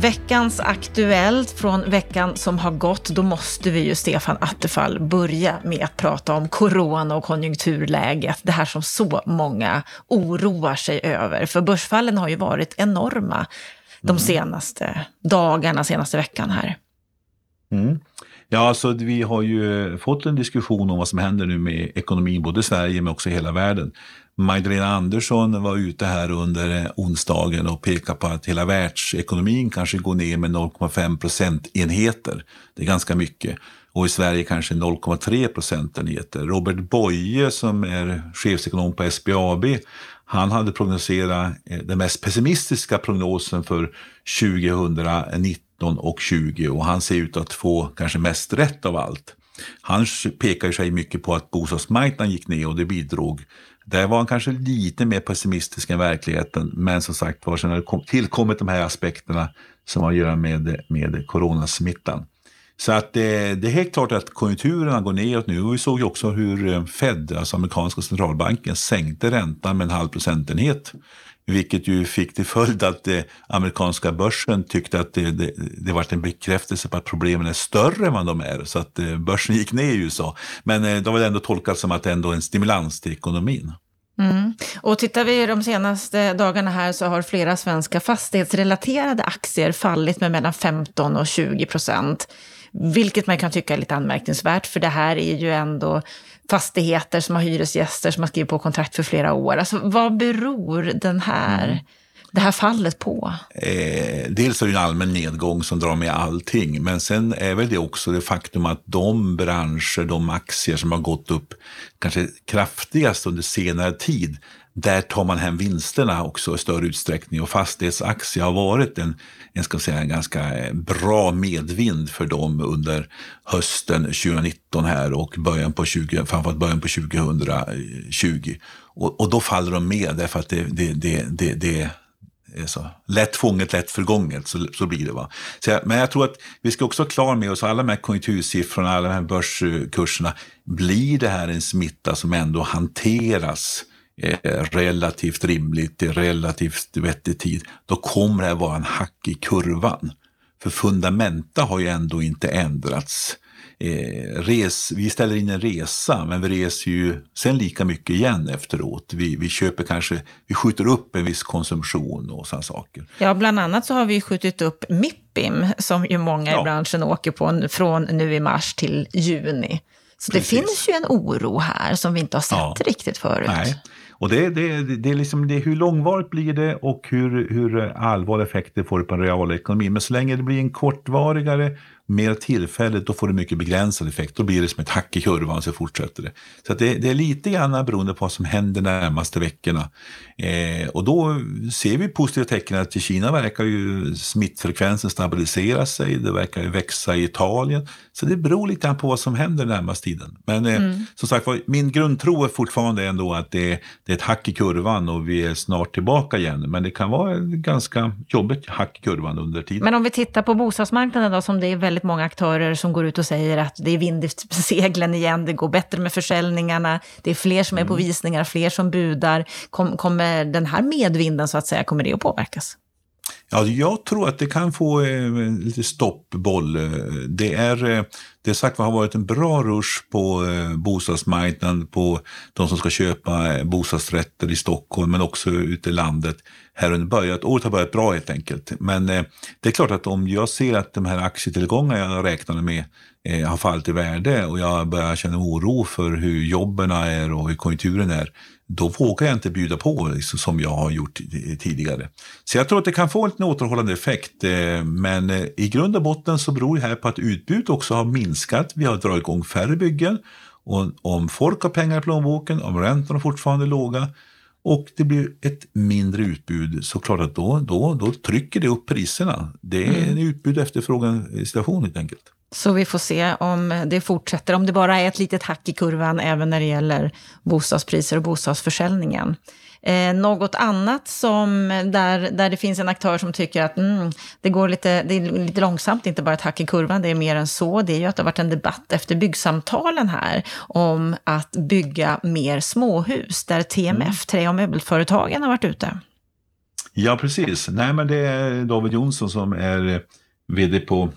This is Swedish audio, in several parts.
Veckans Aktuellt från veckan som har gått, då måste vi ju, Stefan Attefall, börja med att prata om corona och konjunkturläget. Det här som så många oroar sig över. För börsfallen har ju varit enorma de mm. senaste dagarna, senaste veckan här. Mm. Ja, alltså vi har ju fått en diskussion om vad som händer nu med ekonomin, både i Sverige men också i hela världen. Magdalena Andersson var ute här under onsdagen och pekade på att hela världsekonomin kanske går ner med 0,5 procentenheter. Det är ganska mycket. Och i Sverige kanske 0,3 procentenheter. Robert Boye som är chefsekonom på SBAB, han hade prognoserat eh, den mest pessimistiska prognosen för 2019 och 20 och han ser ut att få kanske mest rätt av allt. Han pekar sig mycket på att bostadsmarknaden gick ner och det bidrog där var han kanske lite mer pessimistisk än verkligheten, men som sagt var, sen har det tillkommit de här aspekterna som har att göra med, med coronasmittan. Så att det, det är helt klart att konjunkturerna går neråt nu och vi såg ju också hur eh, Fed, alltså amerikanska centralbanken, sänkte räntan med en halv procentenhet vilket ju fick till följd att eh, amerikanska börsen tyckte att det, det, det var en bekräftelse på att problemen är större än vad de är. Så att börsen gick ner i USA. Men eh, det ändå tolkat som att det ändå är en stimulans till ekonomin. Mm. Och tittar vi de senaste dagarna här så har flera svenska fastighetsrelaterade aktier fallit med mellan 15 och 20 procent. Vilket man kan tycka är lite anmärkningsvärt, för det här är ju ändå fastigheter som har hyresgäster som har skrivit på kontrakt för flera år. Alltså, vad beror den här, mm. det här fallet på? Eh, dels är det en allmän nedgång som drar med allting, men sen är väl det också det faktum att de branscher, de aktier som har gått upp kanske kraftigast under senare tid, där tar man hem vinsterna också i större utsträckning och fastighetsaktier har varit en, en, ska säga, en ganska eh, bra medvind för dem under hösten 2019 här och början på 20, framförallt början på 2020. Och, och då faller de med därför att det, det, det, det, det är så lätt fånget, lätt förgånget, så, så blir det. Va? Så, men jag tror att vi ska också ha klar med oss alla de här konjunktursiffrorna, alla de här börskurserna. Blir det här en smitta som ändå hanteras relativt rimligt, i relativt vettig tid, då kommer det att vara en hack i kurvan. För fundamenta har ju ändå inte ändrats. Eh, res, vi ställer in en resa, men vi reser ju sen lika mycket igen efteråt. Vi, vi köper kanske, vi skjuter upp en viss konsumtion och sådana saker. Ja, bland annat så har vi skjutit upp Mippim, som ju många ja. i branschen åker på från nu i mars till juni. Så Precis. det finns ju en oro här som vi inte har sett ja. riktigt förut. Nej. Och det, det, det är liksom det, hur långvarigt blir det och hur, hur allvarliga effekter får det på en realekonomi. Men så länge det blir en kortvarigare mer tillfälligt, då får det mycket begränsad effekt. Då blir det som ett hack i kurvan så fortsätter det. Så det, det, är lite grann beroende på vad som händer de närmaste veckorna. Eh, och då ser vi positiva tecken att i Kina verkar ju smittfrekvensen stabilisera sig, det verkar växa i Italien. Så det beror lite grann på vad som händer den närmaste tiden. Men eh, mm. som sagt min grundtro är fortfarande ändå att det, det, är ett hack i kurvan och vi är snart tillbaka igen. Men det kan vara ett ganska jobbigt hack i kurvan under tiden. Men om vi tittar på bostadsmarknaden då, som det är väldigt väldigt många aktörer som går ut och säger att det är vind i seglen igen, det går bättre med försäljningarna, det är fler som är på mm. visningar, fler som budar. Kom, kommer den här medvinden, så att säga, kommer det att påverkas? Ja, jag tror att det kan få eh, lite stoppboll. Det är, eh, det sagt har varit en bra rush på eh, bostadsmarknaden, på de som ska köpa eh, bostadsrätter i Stockholm, men också ute i landet. Här under börjat, året har börjat bra helt enkelt. Men eh, det är klart att om jag ser att de här aktietillgångarna jag räknade med eh, har fallit i värde och jag börjar känna oro för hur jobben är och hur konjunkturen är, då vågar jag inte bjuda på liksom, som jag har gjort tidigare. Så jag tror att det kan få en återhållande effekt. Eh, men eh, i grund och botten så beror det här på att utbudet också har minskat. Vi har dragit igång färre byggen. Och om folk har pengar i plånboken, om räntorna fortfarande är låga och det blir ett mindre utbud så klart att då, då, då trycker det upp priserna. Det är en utbud och efterfrågan situation helt enkelt. Så vi får se om det fortsätter, om det bara är ett litet hack i kurvan även när det gäller bostadspriser och bostadsförsäljningen. Eh, något annat som, där, där det finns en aktör som tycker att mm, det går lite, det är lite långsamt, inte bara ett hack i kurvan, det är mer än så. Det är ju att det har varit en debatt efter byggsamtalen här om att bygga mer småhus, där TMF, mm. Trä och möbelföretagen, har varit ute. Ja, precis. Nej, men det är David Jonsson som är vd på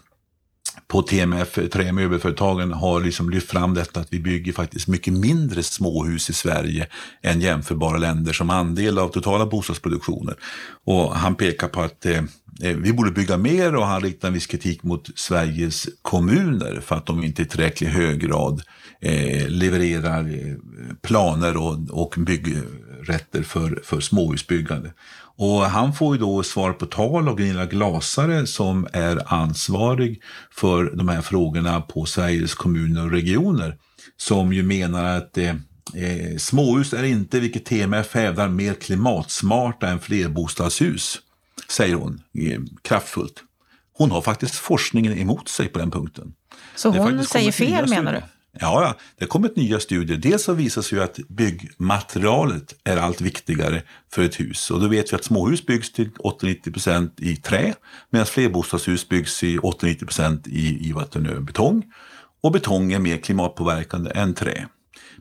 på TMF, Trämöbelföretagen, har liksom lyft fram detta att vi bygger faktiskt mycket mindre småhus i Sverige än jämförbara länder som andel av totala bostadsproduktionen. Och han pekar på att eh, eh, vi borde bygga mer och han riktar en viss kritik mot Sveriges kommuner för att de inte i tillräcklig hög grad eh, levererar eh, planer och, och byggrätter för, för småhusbyggande. Och han får ju då svar på tal av Gunilla Glasare som är ansvarig för de här frågorna på Sveriges kommuner och regioner. Som ju menar att eh, eh, småhus är inte, vilket TMF hävdar, mer klimatsmarta än flerbostadshus. Säger hon eh, kraftfullt. Hon har faktiskt forskningen emot sig på den punkten. Så hon säger fel menar du? Ja, ja, det har kommit nya studier. Dels så visar sig ju att byggmaterialet är allt viktigare för ett hus. Och då vet vi att småhus byggs till 80-90% i trä medan flerbostadshus byggs i 80-90% i, i betong. Och betong är mer klimatpåverkande än trä.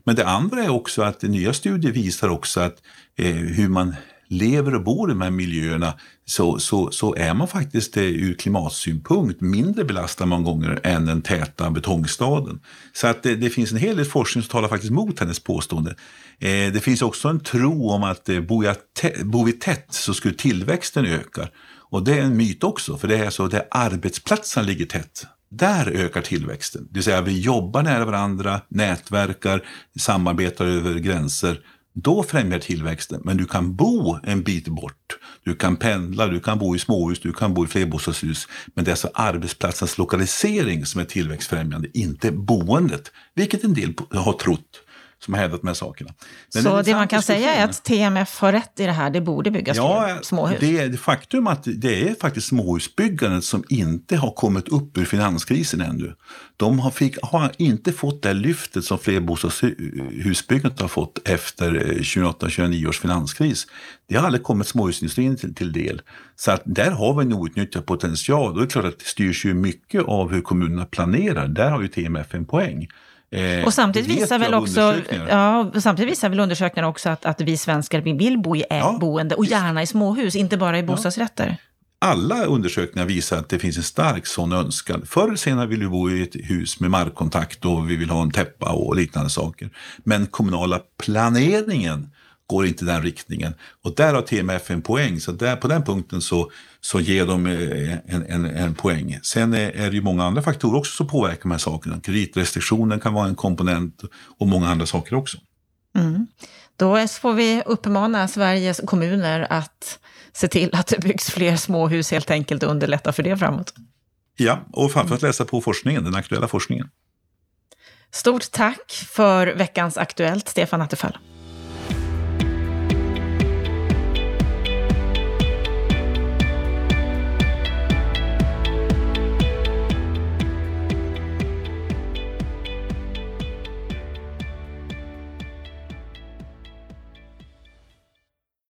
Men det andra är också att nya studier visar också att eh, hur man lever och bor i de här miljöerna så, så, så är man faktiskt eh, ur klimatsynpunkt mindre belastad många gånger än den täta betongstaden. Så att det, det finns en hel del forskning som talar faktiskt mot hennes påstående. Eh, det finns också en tro om att eh, bor, jag bor vi tätt så skulle tillväxten öka. Och det är en myt också, för det är så att arbetsplatsen ligger tätt där ökar tillväxten. Det vill säga vi jobbar nära varandra, nätverkar, samarbetar över gränser då främjar tillväxten. Men du kan bo en bit bort. Du kan pendla, du kan bo i småhus, du kan bo i flerbostadshus. Men det är alltså arbetsplatsens lokalisering som är tillväxtfrämjande, inte boendet. Vilket en del har trott som har hävdat de här sakerna. Men så det, man kan säga är att TMF har rätt i det här, det borde byggas ja, småhus? Det är faktum att det är faktiskt småhusbyggandet som inte har kommit upp ur finanskrisen ännu. De har, fick, har inte fått det lyftet som flerbostadshusbyggandet har fått efter 2008-2029 års finanskris. Det har aldrig kommit småhusindustrin till, till del. Så att där har vi en outnyttjad potential. Och det är klart att det styrs ju mycket av hur kommunerna planerar. Där har ju TMF en poäng. Eh, och samtidigt visar, väl också, ja, samtidigt visar väl undersökningar också att, att vi svenskar vi vill bo i ja, boende och gärna i småhus, inte bara i bostadsrätter. Ja. Alla undersökningar visar att det finns en stark sån önskan. Förr eller senare vill vi bo i ett hus med markkontakt och vi vill ha en täppa och liknande saker. Men kommunala planeringen går inte i den riktningen. Och där har TMF en poäng, så där, på den punkten så, så ger de eh, en, en, en poäng. Sen är, är det ju många andra faktorer också som påverkar de här sakerna. Kreditrestriktionen kan vara en komponent och många andra saker också. Mm. Då får vi uppmana Sveriges kommuner att se till att det byggs fler småhus helt enkelt och underlätta för det framåt. Ja, och framförallt läsa på forskningen, den aktuella forskningen. Stort tack för veckans Aktuellt, Stefan Attefall.